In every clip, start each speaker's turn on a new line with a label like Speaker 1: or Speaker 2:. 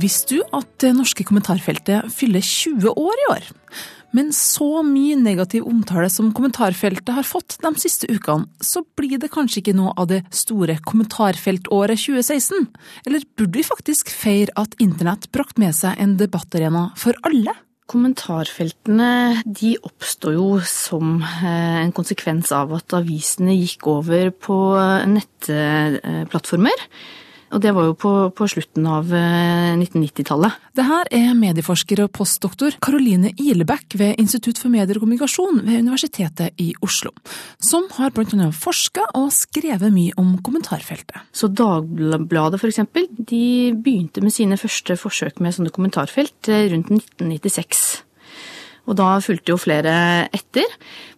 Speaker 1: Visste du at det norske kommentarfeltet fyller 20 år i år? Men så mye negativ omtale som kommentarfeltet har fått de siste ukene, så blir det kanskje ikke noe av det store kommentarfeltåret 2016? Eller burde vi faktisk feire at internett brakte med seg en debattarena for alle?
Speaker 2: Kommentarfeltene de oppstod jo som eh, en konsekvens av at avisene gikk over på nettplattformer. Og det var jo på, på slutten av 1990-tallet.
Speaker 1: Eh, det her er medieforsker og postdoktor Caroline Ilebekk ved Institutt for medier og kommunikasjon ved Universitetet i Oslo, som har blant annet forska og skrevet mye om kommentarfeltet.
Speaker 2: Så Dagbladet eksempel, de begynte med sine første forsøk med sånne kommentarfelt eh, rundt 1996. Og da fulgte jo flere etter.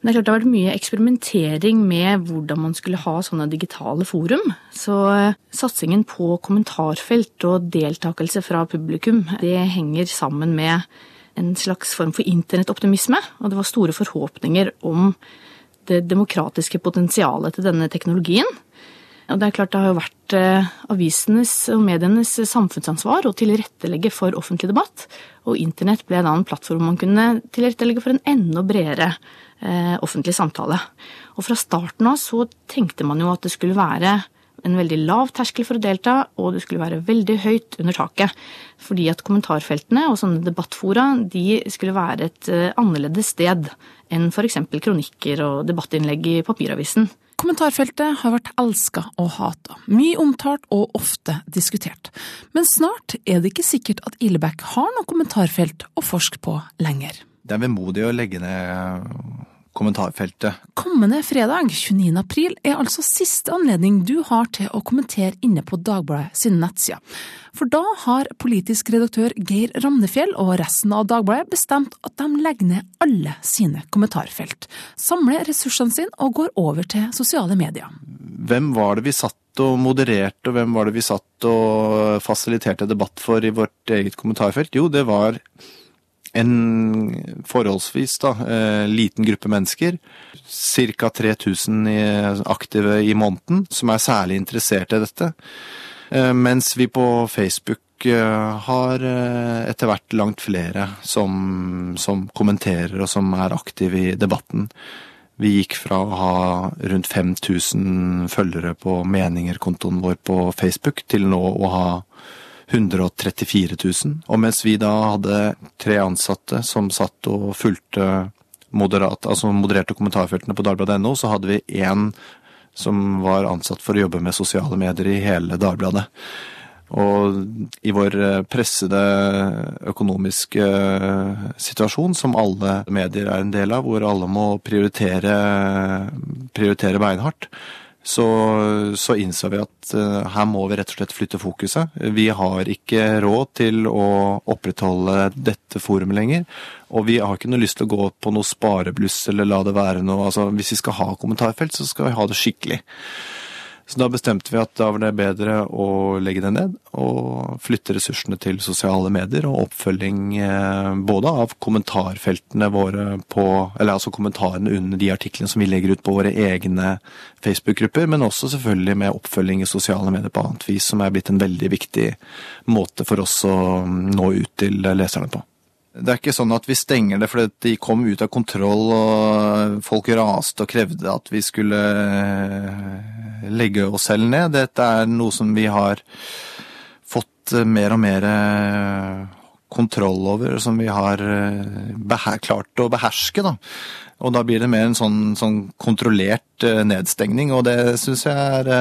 Speaker 2: Men det er klart det har vært mye eksperimentering med hvordan man skulle ha sånne digitale forum. Så eh, satsingen på kommentarfelt og deltakelse fra publikum, det henger sammen med en slags form for internettoptimisme. Og det var store forhåpninger om det demokratiske potensialet til denne teknologien. Og det er klart det har jo vært eh, avisenes og medienes samfunnsansvar å tilrettelegge for offentlig debatt, og internett ble da en plattform man kunne tilrettelegge for en enda bredere eh, offentlig samtale. Og fra starten av så tenkte man jo at det skulle være en veldig lav terskel for å delta, og det skulle være veldig høyt under taket. Fordi at kommentarfeltene og sånne debattfora de skulle være et eh, annerledes sted enn f.eks. kronikker og debattinnlegg i papiravisen.
Speaker 1: Kommentarfeltet har vært elska og hata, mye omtalt og ofte diskutert. Men snart er det ikke sikkert at Illebæk har noe kommentarfelt å forske på lenger.
Speaker 3: Det er vemodig å legge ned kommentarfeltet.
Speaker 1: Kommende fredag 29. april er altså siste anledning du har til å kommentere inne på Dagbladet sine nettsider. For da har politisk redaktør Geir Ramnefjell og resten av Dagbladet bestemt at de legger ned alle sine kommentarfelt, samler ressursene sine og går over til sosiale medier.
Speaker 3: Hvem var det vi satt og modererte, og hvem var det vi satt og fasiliterte debatt for i vårt eget kommentarfelt? Jo, det var en forholdsvis da, eh, liten gruppe mennesker, ca. 3000 aktive i måneden, som er særlig interessert i dette. Eh, mens vi på Facebook eh, har etter hvert langt flere som, som kommenterer og som er aktive i debatten. Vi gikk fra å ha rundt 5000 følgere på meningerkontoen vår på Facebook, til nå å ha 134 000. Og mens vi da hadde tre ansatte som satt og fulgte moderat, altså modererte kommentarfeltene på dagbladet.no, så hadde vi én som var ansatt for å jobbe med sosiale medier i hele Dagbladet. Og i vår pressede økonomiske situasjon, som alle medier er en del av, hvor alle må prioritere, prioritere beinhardt, så, så innså vi at uh, her må vi rett og slett flytte fokuset. Vi har ikke råd til å opprettholde dette forumet lenger. Og vi har ikke noe lyst til å gå på noe sparebluss eller la det være noe altså Hvis vi skal ha kommentarfelt, så skal vi ha det skikkelig. Så da bestemte vi at da var det bedre å legge det ned og flytte ressursene til sosiale medier og oppfølging eh, både av kommentarfeltene våre på Eller altså kommentarene under de artiklene som vi legger ut på våre egne Facebook-grupper, men også selvfølgelig med oppfølging i sosiale medier på annet vis, som er blitt en veldig viktig måte for oss å nå ut til leserne på. Det er ikke sånn at vi stenger det fordi de kom ut av kontroll og folk raste og krevde at vi skulle eh, legge oss selv ned. Dette er noe som vi har fått mer og mer eh, kontroll over, som vi har eh, klart å beherske. Da. Og da blir det mer en sånn, sånn kontrollert nedstengning, og det syns jeg er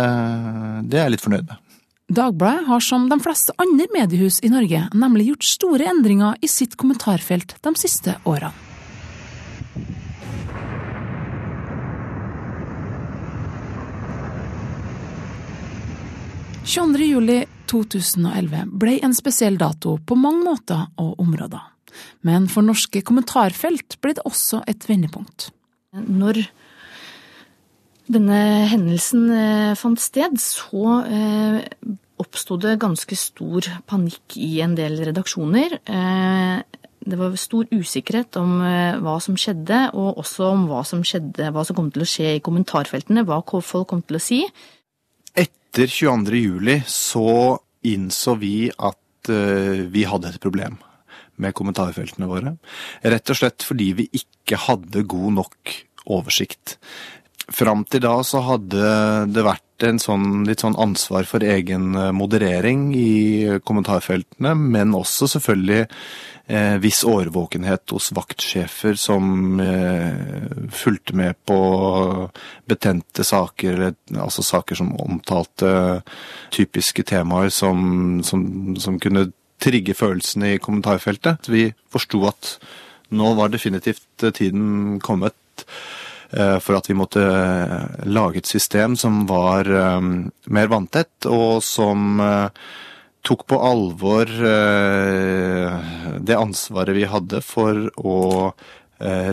Speaker 3: Det er litt fornøyd med.
Speaker 1: Dagbladet har som de fleste andre mediehus i Norge nemlig gjort store endringer i sitt kommentarfelt de siste årene. juli 2011 ble en spesiell dato på mange måter og områder. Men for norske kommentarfelt ble det også et vendepunkt.
Speaker 2: Når denne hendelsen eh, fant sted, så eh, oppsto det ganske stor panikk i en del redaksjoner. Det var stor usikkerhet om hva som skjedde, og også om hva som skjedde, hva som kom til å skje i kommentarfeltene, hva folk kom til å si.
Speaker 3: Etter 22. juli så innså vi at vi hadde et problem med kommentarfeltene våre. Rett og slett fordi vi ikke hadde god nok oversikt. Fram til da så hadde det vært en sånn, litt sånn ansvar for egen eh, moderering i kommentarfeltene, men også selvfølgelig eh, viss årvåkenhet hos vaktsjefer som eh, fulgte med på betente saker, altså saker som omtalte typiske temaer som, som, som kunne trigge følelsene i kommentarfeltet. Vi forsto at nå var definitivt tiden kommet for at vi måtte eh, lage et system som var eh, mer vanntett, og som tok på alvor det ansvaret vi hadde for å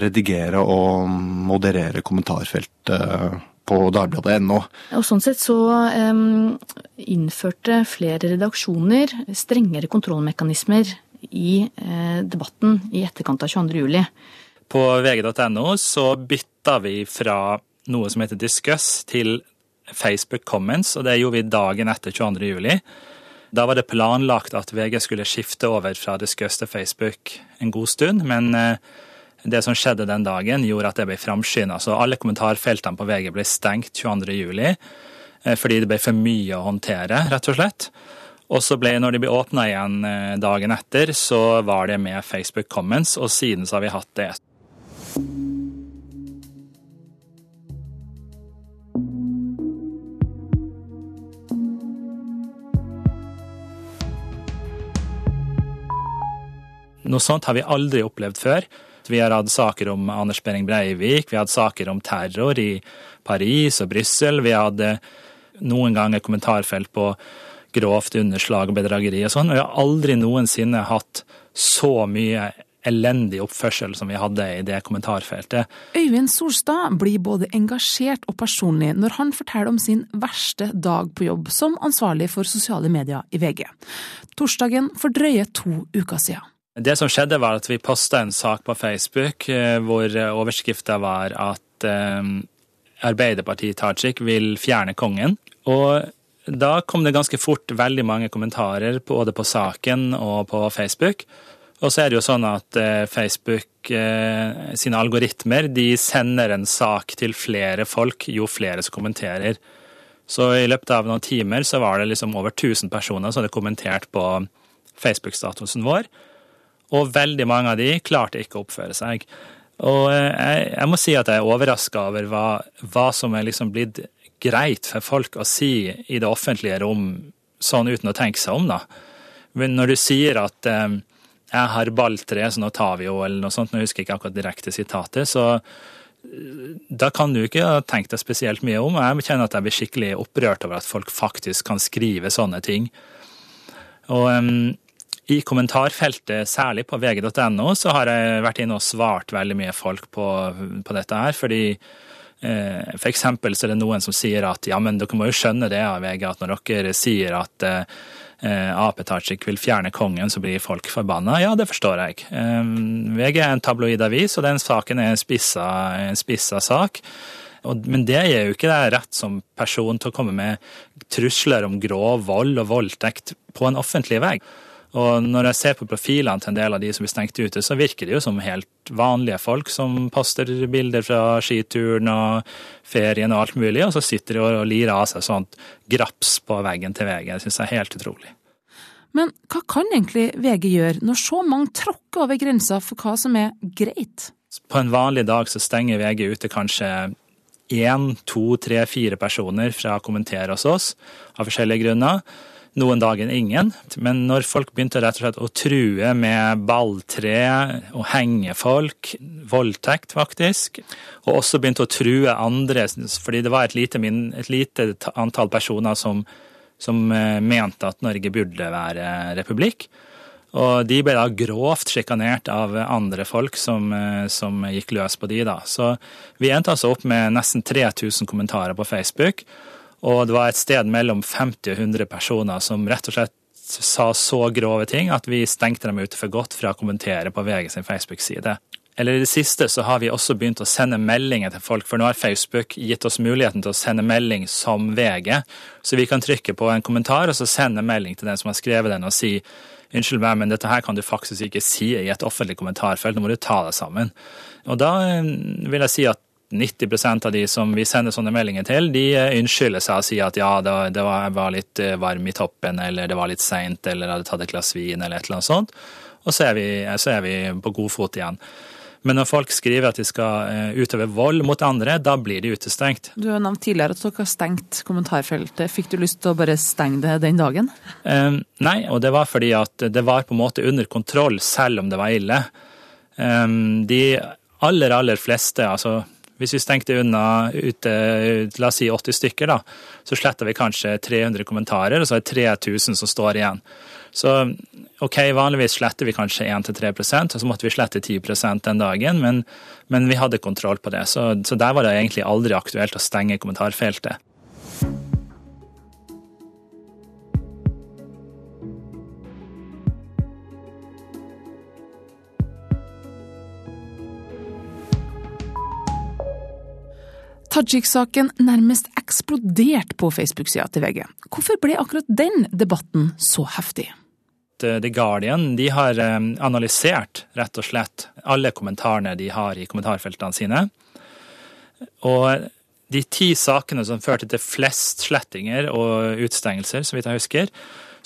Speaker 3: redigere og moderere kommentarfeltet på dagbladet.no.
Speaker 2: Og Sånn sett så um, innførte flere redaksjoner strengere kontrollmekanismer i uh, debatten i etterkant av 22. juli.
Speaker 4: På vg.no så bytta vi fra noe som heter Discuss til Facebook Comments, og det gjorde vi dagen etter 22. juli. Da var det planlagt at VG skulle skifte over fra Discuss til Facebook en god stund, men uh, det som skjedde den dagen, gjorde at det ble framskynda. Så alle kommentarfeltene på VG ble stengt 22.07. Eh, fordi det ble for mye å håndtere, rett og slett. Og så ble, når de ble åpna igjen eh, dagen etter, så var det med Facebook Comments, og siden så har vi hatt det. Noe sånt har vi aldri opplevd før. Vi har hatt saker om Anders Behring Breivik, vi har hatt saker om terror i Paris og Brussel. Vi hadde noen ganger kommentarfelt på grovt underslag og bedrageri og sånn. Og vi har aldri noensinne hatt så mye elendig oppførsel som vi hadde i det kommentarfeltet.
Speaker 1: Øyvind Solstad blir både engasjert og personlig når han forteller om sin verste dag på jobb som ansvarlig for sosiale medier i VG. Torsdagen for drøye to uker siden.
Speaker 4: Det som skjedde, var at vi posta en sak på Facebook eh, hvor overskrifta var at Arbeiderpartiet Arbeiderpartiet Tajik vil fjerne kongen. Og da kom det ganske fort veldig mange kommentarer både på saken og på Facebook. Og så er det jo sånn at eh, Facebook sine algoritmer de sender en sak til flere folk jo flere som kommenterer. Så i løpet av noen timer så var det liksom over 1000 personer som hadde kommentert på Facebook-statusen vår og veldig mange av de klarte ikke å oppføre seg. Og jeg, jeg må si at jeg er overraska over hva, hva, som er liksom blitt greit for folk å si i det offentlige rom sånn uten å tenke seg om, da. Men når du sier at eh, 'jeg har balltre, så nå tar vi jo', eller noe sånt, nå husker jeg ikke akkurat direkte sitatet, så eh, da kan du ikke ha tenkt deg spesielt mye om. Jeg kjenner at jeg blir skikkelig opprørt over at folk faktisk kan skrive sånne ting. Og um, i kommentarfeltet, særlig på vg.no, så har jeg vært inne og svart veldig mye folk på, på dette her. Fordi eh, for eksempel så er det noen som sier at ja, men dere må jo skjønne det av VG, at når dere sier at eh, Ap Tajik vil fjerne kongen, så blir folk forbanna. Ja, det forstår jeg. Eh, VG er en tabloid avis, og den saken er en spissa, en spissa sak. Men det gir jo ikke deg rett som person til å komme med trusler om grov vold og voldtekt på en offentlig vei. Og når jeg ser på profilene til en del av de som blir stengt ute, så virker det jo som helt vanlige folk som poster bilder fra skituren og ferien og alt mulig, og så sitter de og lirer av seg sånt graps på veggen til VG. Det syns jeg er helt utrolig.
Speaker 1: Men hva kan egentlig VG gjøre når så mange tråkker over grensa for hva som er greit?
Speaker 4: På en vanlig dag så stenger VG ute kanskje én, to, tre, fire personer fra å kommentere hos oss, av forskjellige grunner noen dager ingen. Men når folk begynte rett og slett å true med balltre og henge folk, voldtekt faktisk, og også begynte å true andre, fordi det var et lite, et lite antall personer som, som eh, mente at Norge burde være republikk. Og de ble da grovt sjikanert av andre folk som, eh, som, gikk løs på de da. Så vi endte altså opp med nesten 3000 kommentarer på Facebook. Og det var et sted mellom 50 og 100 personer som rett og slett sa så grove ting at vi stengte dem ute for godt fra å kommentere på VG sin Facebook-side. Eller i det siste så har vi også begynt å sende meldinger til folk, for nå har Facebook gitt oss muligheten til å sende melding som VG. Så vi kan trykke på en kommentar og så sende melding til den som har skrevet den og si unnskyld meg, men dette her kan du faktisk ikke si i et offentlig kommentarfelt, nå må du ta deg sammen. Og da eh, vil jeg si at 90% av de som vi sender sånne meldinger til, de eh, unnskylder seg og sier at ja, det var, var litt eh, varm i toppen, eller det var litt seint, eller hadde tatt et glass vin, eller et eller annet sånt. Og så er vi, så er vi på god fot igjen. Men når folk skriver at de skal eh, utøve vold mot andre, da blir de utestengt.
Speaker 1: Du har nevnt tidligere at dere har stengt kommentarfeltet. Fikk du lyst til å bare stenge det den dagen?
Speaker 4: Eh, nei, og det var fordi at det var på en måte under kontroll, selv om det var ille. Eh, de aller, aller fleste, altså hvis vi stengte unna ute, la oss si 80 stykker, da, så sletter vi kanskje 300 kommentarer, og så er det 3000 som står igjen. Så ok, vanligvis sletter vi kanskje 1-3 og så måtte vi slette 10% den dagen, men, men, vi hadde kontroll på det. Så, så der var det egentlig aldri aktuelt å stenge kommentarfeltet.
Speaker 1: Tajik-saken nærmest eksplodert på Facebook-sida til VG. Hvorfor ble akkurat den debatten så heftig?
Speaker 4: The Guardian de har eh, analysert rett og slett alle kommentarene de har i kommentarfeltene sine. Og de ti sakene som førte til flest slettinger og utstengelser, så vidt jeg husker,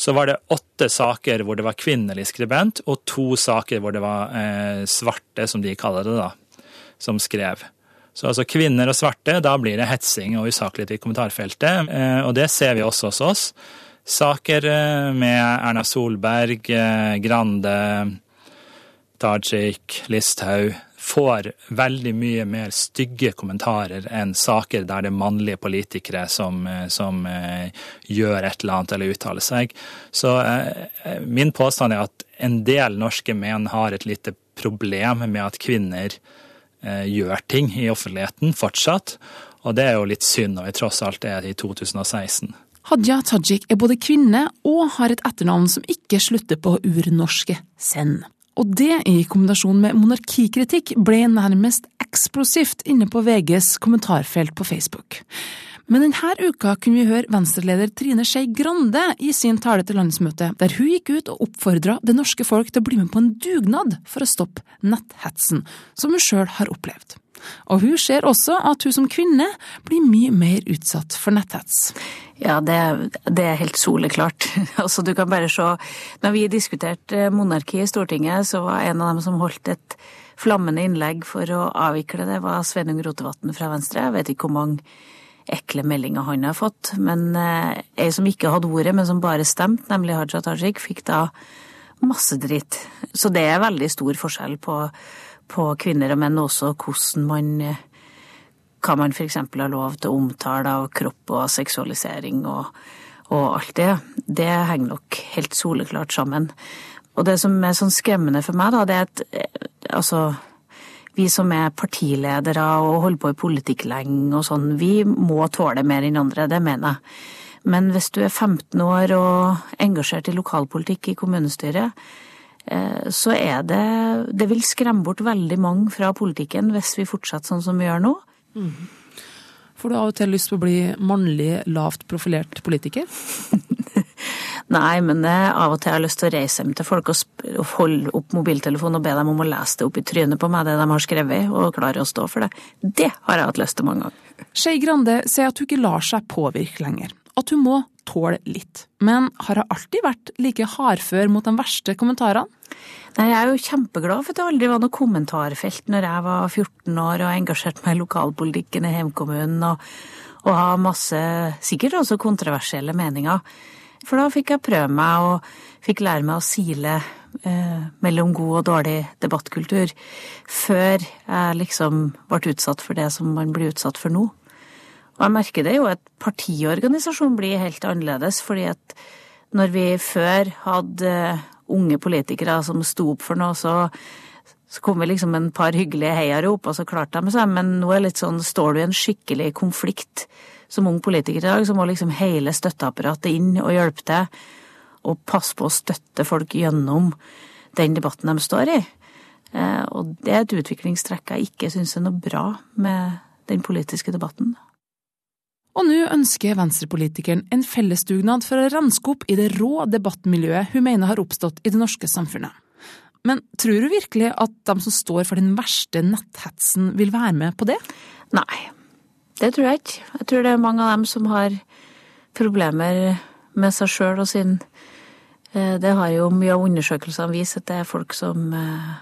Speaker 4: så var det åtte saker hvor det var kvinnelig skribent, og to saker hvor det var eh, svarte, som de kaller det, da, som skrev. Så altså kvinner og svarte, da blir det hetsing og usaklighet i kommentarfeltet. Eh, og det ser vi også hos oss. Saker eh, med Erna Solberg, eh, Grande, Tajik, Listhaug får veldig mye mer stygge kommentarer enn saker der det er mannlige politikere som, som gjør et eller annet eller uttaler seg. Så min påstand er at en del norske menn har et lite problem med at kvinner gjør ting i offentligheten fortsatt. Og det er jo litt synd når vi tross alt er i 2016.
Speaker 1: Hadia Tajik er både kvinne og har et etternavn som ikke slutter på urnorske sen. Og det, i kombinasjon med monarkikritikk, ble nærmest eksplosivt inne på VGs kommentarfelt på Facebook. Men denne uka kunne vi høre Venstre-leder Trine Skei Grande i sin tale til landsmøtet, der hun gikk ut og oppfordra det norske folk til å bli med på en dugnad for å stoppe netthetsen, som hun sjøl har opplevd. Og hun ser også at hun som kvinne blir mye mer utsatt for netthets.
Speaker 5: Ja, det, det er helt soleklart. altså, du kan bare se Når vi diskuterte monarki i Stortinget, så var en av dem som holdt et flammende innlegg for å avvikle det, var Sveinung Rotevatn fra Venstre. Jeg vet ikke hvor mange ekle meldinger han har fått. Men eh, ei som ikke hadde ordet, men som bare stemte, nemlig Haja Tajik, fikk da masse dritt. Så det er veldig stor forskjell på, på kvinner og menn også, hvordan man eh, hva man f.eks. har lov til å omtale av kropp og seksualisering og, og alt det. Det henger nok helt soleklart sammen. Og det som er sånn skremmende for meg, da, det er at eh, altså vi som er partiledere og holder på i politikk lenge og sånn, vi må tåle mer enn andre, det mener jeg. Men hvis du er 15 år og engasjert i lokalpolitikk i kommunestyret, eh, så er det Det vil skremme bort veldig mange fra politikken hvis vi fortsetter sånn som vi gjør nå. Mm.
Speaker 1: Får du av og til lyst på å bli mannlig, lavt profilert politiker?
Speaker 5: Nei, men av og til har jeg lyst til å reise hjem til folk og holde opp mobiltelefonen og be dem om å lese det opp i trynet på meg, det de har skrevet, og klare å stå for det. Det har jeg hatt lyst til mange ganger.
Speaker 1: Skei Grande sier at hun ikke lar seg påvirke lenger. At hun må tåle litt. Men har hun alltid vært like hardfør mot de verste kommentarene?
Speaker 5: Nei, Jeg er jo kjempeglad for at det aldri var noe kommentarfelt når jeg var 14 år og engasjerte meg i lokalpolitikken i hjemkommunen og, og har masse, sikkert også kontroversielle meninger. For da fikk jeg prøve meg og fikk lære meg å sile eh, mellom god og dårlig debattkultur, før jeg liksom ble utsatt for det som man blir utsatt for nå. Og jeg merker det jo at partiorganisasjonen blir helt annerledes, fordi at når vi før hadde unge politikere som sto opp for noe, så, Så kom vi liksom en par hyggelige heiarop, og så klarte de seg. Men nå er det litt sånn, står du i en skikkelig konflikt som ung politiker i dag, så må liksom hele støtteapparatet inn og hjelpe til. Og passe på å støtte folk gjennom den debatten de står i. Eh, og det er et utviklingstrekk jeg ikke syns er noe bra med den politiske debatten.
Speaker 1: Og nå ønsker venstrepolitikeren en fellesdugnad for å renske opp i det rå debattmiljøet hun mener har oppstått i det norske samfunnet. Men tror du virkelig at de som står for den verste netthetsen, vil være med på det?
Speaker 5: Nei, det tror jeg ikke. Jeg tror det er mange av dem som har problemer med seg sjøl og sin eh, Det har jo mye av undersøkelsene vist at det er folk som, eh,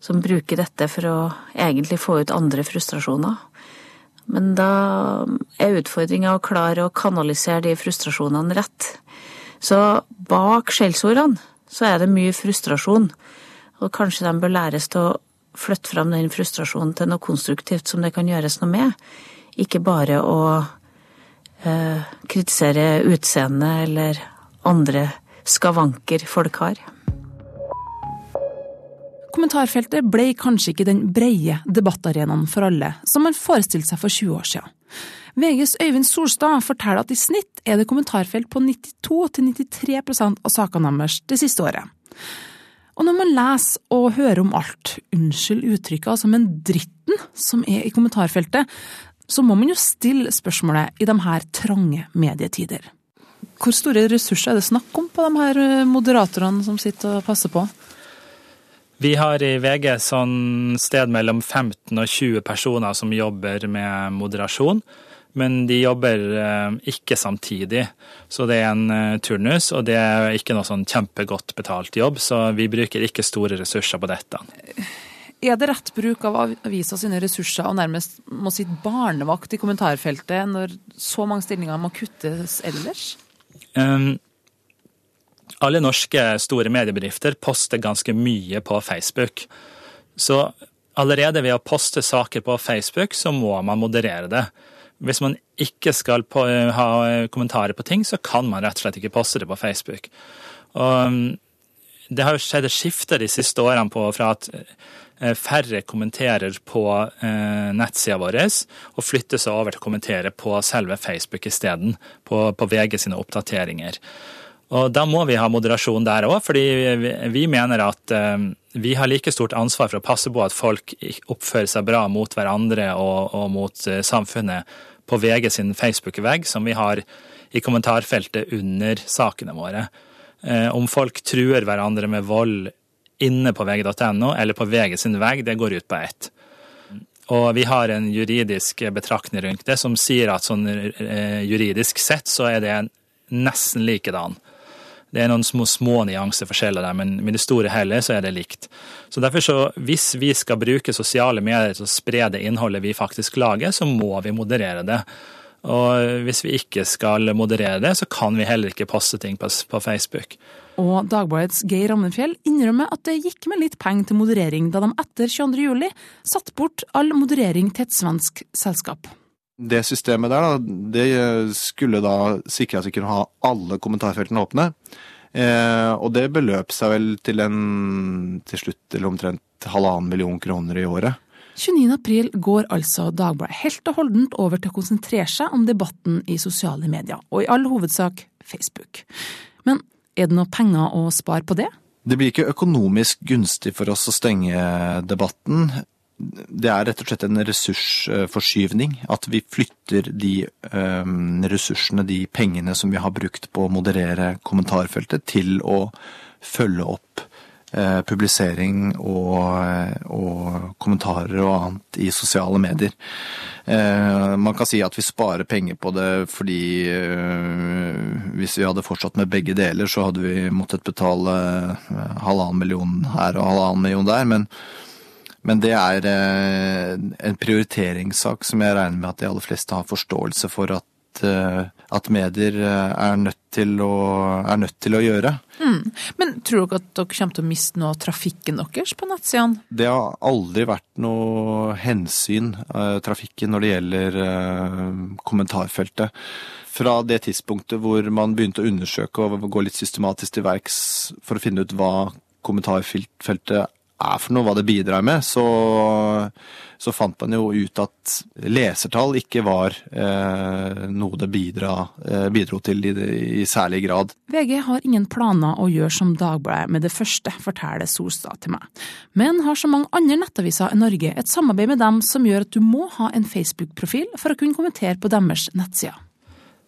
Speaker 5: som bruker dette for å egentlig få ut andre frustrasjoner. Men da er utfordringa å klare å kanalisere de frustrasjonene rett. Så bak skjellsordene så er det mye frustrasjon. Og kanskje de bør læres til å flytte fram den frustrasjonen til noe konstruktivt som det kan gjøres noe med. Ikke bare å eh, kritisere utseendet eller andre skavanker folk har.
Speaker 1: Kommentarfeltet ble kanskje ikke den breie debattarenaen for alle, som man forestilte seg for 20 år siden. VGs Øyvind Solstad forteller at i snitt er det kommentarfelt på 92-93 av sakene deres det siste året. Og når man leser og hører om alt, unnskyld uttrykket, altså, men dritten som er i kommentarfeltet, så må man jo stille spørsmålet i de her trange medietider. Hvor store ressurser er det snakk om på de her eh, moderatorene som sitter og passer på?
Speaker 4: Vi har i VG sånn sted mellom 15 og 20 personer som jobber med moderasjon men de jobber eh, ikke samtidig. Så det er en eh, turnus, og det er ikke noe sånn kjempegodt betalt jobb, så vi bruker ikke store ressurser på dette.
Speaker 1: Er det rett bruk av avisa sine ressurser og nærmest må sitte barnevakt i kommentarfeltet når så mange stillinger må kuttes ellers? Um,
Speaker 4: alle norske store mediebedrifter poster ganske mye på Facebook. Så allerede ved å poste saker på Facebook, så må man moderere det. Hvis man ikke skal på, ha kommentarer på ting, så kan man rett og slett ikke poste det på Facebook. Og um, det har jo skjedd et skifte de siste årene på, fra at eh, færre kommenterer på eh, nettsida vår, og flytter seg over til å kommentere på selve Facebook isteden, på, på VG sine oppdateringer. Og da må vi ha moderasjon der òg, fordi vi, mener at eh, vi har like stort ansvar for å passe på at folk oppfører seg bra mot hverandre og, og mot eh, samfunnet på VG sin Facebook-vegg som vi har i kommentarfeltet under sakene våre. Eh, om folk truer hverandre med vold inne på vg.no eller på VG sin vegg, det går ut på ett. Og vi har en juridisk betraktning rundt det som sier at sånn eh, juridisk sett så er det nesten likedan. Det er noen små, små nyanseforskjeller der, men med det store hele så er det likt. Så derfor så, hvis vi skal bruke sosiale medier til å spre det innholdet vi faktisk lager, så må vi moderere det. Og hvis vi ikke skal moderere det, så kan vi heller ikke poste ting på, på Facebook.
Speaker 1: Og Dagbladets Geir Rammenfjell innrømmer at det gikk med litt penger til moderering da de etter 22. juli satte bort all moderering til et svensk selskap.
Speaker 3: Det systemet der, da, det skulle da sikre at vi kunne ha alle kommentarfeltene åpne. Eh, og det beløp seg vel til en til slutt til omtrent halvannen million kroner i året.
Speaker 1: 29.4 går altså Dagbladet helt og holdent over til å konsentrere seg om debatten i sosiale medier, og i all hovedsak Facebook. Men er det noe penger å spare på det?
Speaker 3: Det blir ikke økonomisk gunstig for oss å stenge debatten det er rett og slett en ressursforskyvning. At vi flytter de um, ressursene, de pengene som vi har brukt på å moderere kommentarfeltet, til å følge opp uh, publisering og, og, kommentarer og annet i sosiale medier. Uh, man kan si at vi sparer penger på det fordi uh, hvis vi hadde fortsatt med begge deler, så hadde vi måttet betale halvannen million her og halvannen million der. men men det er eh, en prioriteringssak som jeg regner med at de aller fleste har forståelse for at, eh, at medier eh, er nødt, å, er nødt til å gjøre. Mm.
Speaker 1: Men tror dere at dere kommer til å miste noe av trafikken deres på nettsidene?
Speaker 3: Det har aldri vært noe hensyn, trafikken, når det gjelder kommentarfeltet. Fra det tidspunktet hvor man begynte å undersøke og gå litt systematisk til verks for å finne ut hva kommentarfeltet er for noe, hva det bidrar med, så, så fant man jo ut at lesertall ikke var eh, noe det bidra, eh, bidro til i, i, særlig grad.
Speaker 1: VG har ingen planer å gjøre som Dagbladet med det første, forteller Solstad til meg. Men har så mange andre nettaviser i Norge et samarbeid med dem som gjør at du må ha en Facebook-profil for å kunne kommentere på deres nettsider.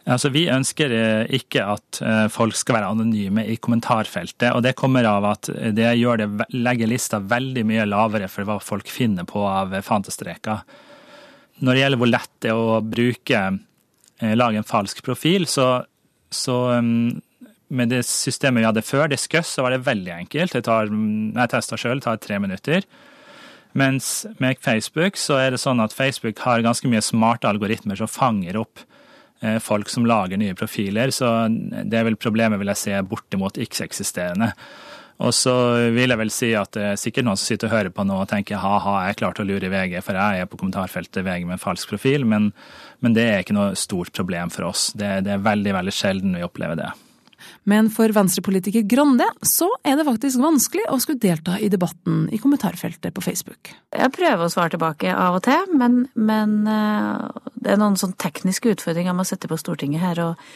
Speaker 4: Altså, vi ønsker eh, ikke at eh, folk skal være anonyme i kommentarfeltet. og Det kommer av at det det, legger lista veldig mye lavere for hva folk finner på av fantestreker. Når det gjelder hvor lett det er å bruke, eh, lage en falsk profil, så, så med det systemet vi hadde før, Discuss, så var det veldig enkelt. Jeg, tar, jeg testa sjøl, tar tre minutter. Mens med Facebook så er det sånn at Facebook har ganske mye smarte algoritmer som fanger opp Eh, folk som lager nye profiler, så det er vel problemet vil jeg se bortimot ikke-eksisterende. Og så vil jeg vel si at det er sikkert noen som sitter og hører på nå og tenker ha-ha, jeg klarte å lure VG, for jeg er på kommentarfeltet VG med falsk profil, men, men det er ikke noe stort problem for oss. Det, det er veldig, veldig sjelden vi opplever det.
Speaker 1: Men for venstrepolitiker Grande så er det faktisk vanskelig å skulle delta i debatten i kommentarfeltet på Facebook.
Speaker 5: Jeg prøver å svare tilbake av og til, men, men eh, det er noen sånn tekniske utfordringer med å sette på Stortinget her. Og,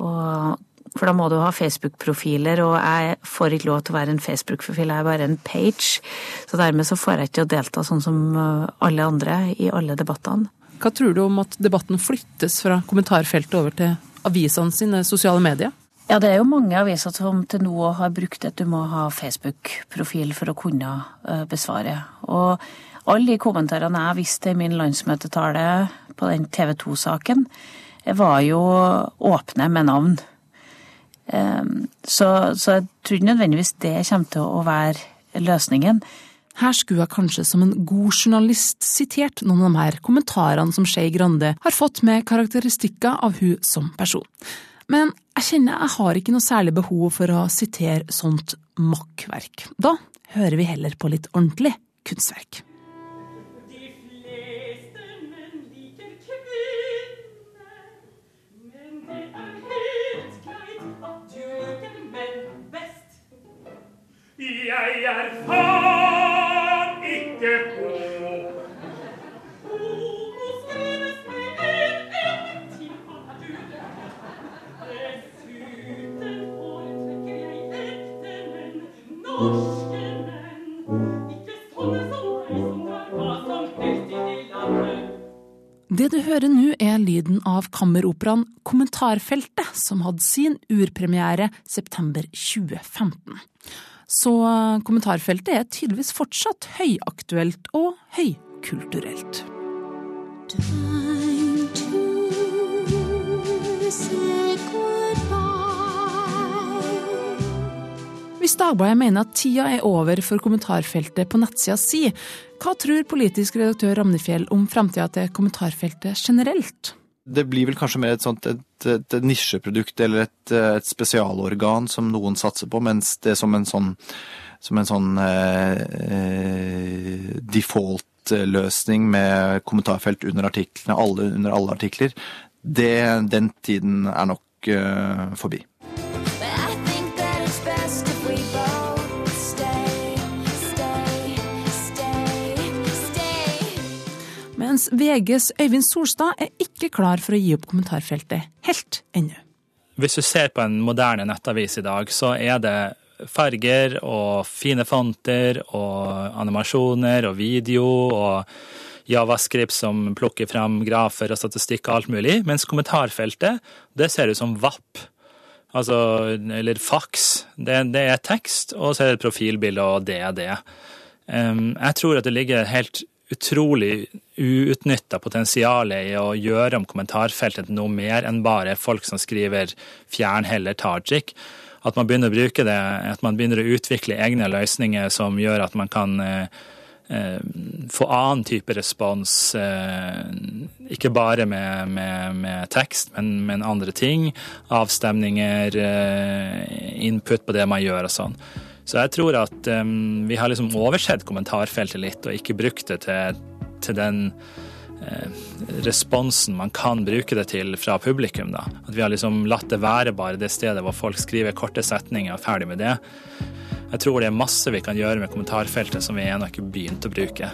Speaker 5: og, for da må du ha Facebook-profiler, og jeg får ikke lov til å være en Facebook-profil, jeg er bare en page. Så dermed så får jeg ikke å delta sånn som eh, alle andre i alle debattene.
Speaker 1: Hva tror du om at debatten flyttes fra kommentarfeltet over til avisene sine sosiale medier?
Speaker 5: Ja, det er jo mange aviser som til nå har brukt at du må ha Facebook-profil for å kunne eh, besvare. Og alle de kommentarene jeg visste i min landsmøtetale på den TV 2-saken, var jo åpne med navn. Ehm, så, så jeg tror nødvendigvis det kommer til å være løsningen.
Speaker 1: Her skulle jeg kanskje som en god journalist sitert noen av de her kommentarene som Skei Grande har fått med karakteristikker av hun som person. Men jeg kjenner jeg har ikke noe særlig behov for å sitere sånt makkverk. Da hører vi heller på litt ordentlig kunstverk.
Speaker 6: Jeg er far,
Speaker 1: Det du hører nå er lyden av kammeroperaen Kommentarfeltet, som hadde sin urpremiere september 2015. Så kommentarfeltet er tydeligvis fortsatt høyaktuelt og høykulturelt. Time Hvis Dagbladet mener at tida er over for kommentarfeltet på nettsida si, hva tror politisk redaktør Ramnefjell om framtida til kommentarfeltet generelt?
Speaker 3: Det blir vel kanskje mer et, sånt, et, et, nisjeprodukt eller et, et, spesialorgan som noen satser på, mens det som en sånn, som en sånn eh, eh default-løsning med kommentarfelt under artiklene, alle under alle artikler, det, den tiden er nok eh, forbi.
Speaker 1: Mens VGs Øyvind Solstad er ikke klar for å gi opp kommentarfeltet helt ennå.
Speaker 4: Hvis du ser på en moderne nettavis i dag, så er det farger og fine fonter og animasjoner og video og Javascript som plukker fram grafer og statistikk og alt mulig, mens kommentarfeltet, det ser ut som VAP. Altså, eller faks. Det, det er tekst, og så er det profilbilde, og det er det. Jeg tror at det ligger helt utrolig uutnytta potensialet i å gjøre om kommentarfeltet noe mer enn bare folk som skriver 'fjern heller tajik'. At man begynner å bruke det, at man begynner å utvikle egne løsninger som gjør at man kan eh, eh få annen type respons, eh, ikke bare med, med, med tekst, men med andre ting. Avstemninger, eh, input på det man gjør og sånn. Så jeg tror at um, vi har liksom oversett kommentarfeltet litt, og ikke brukt det til, til den uh, responsen man kan bruke det til fra publikum. Da. At vi har liksom latt det være bare det stedet hvor folk skriver korte setninger og ferdig med det. Jeg tror det er masse vi kan gjøre med kommentarfeltet som vi ennå ikke begynt å bruke.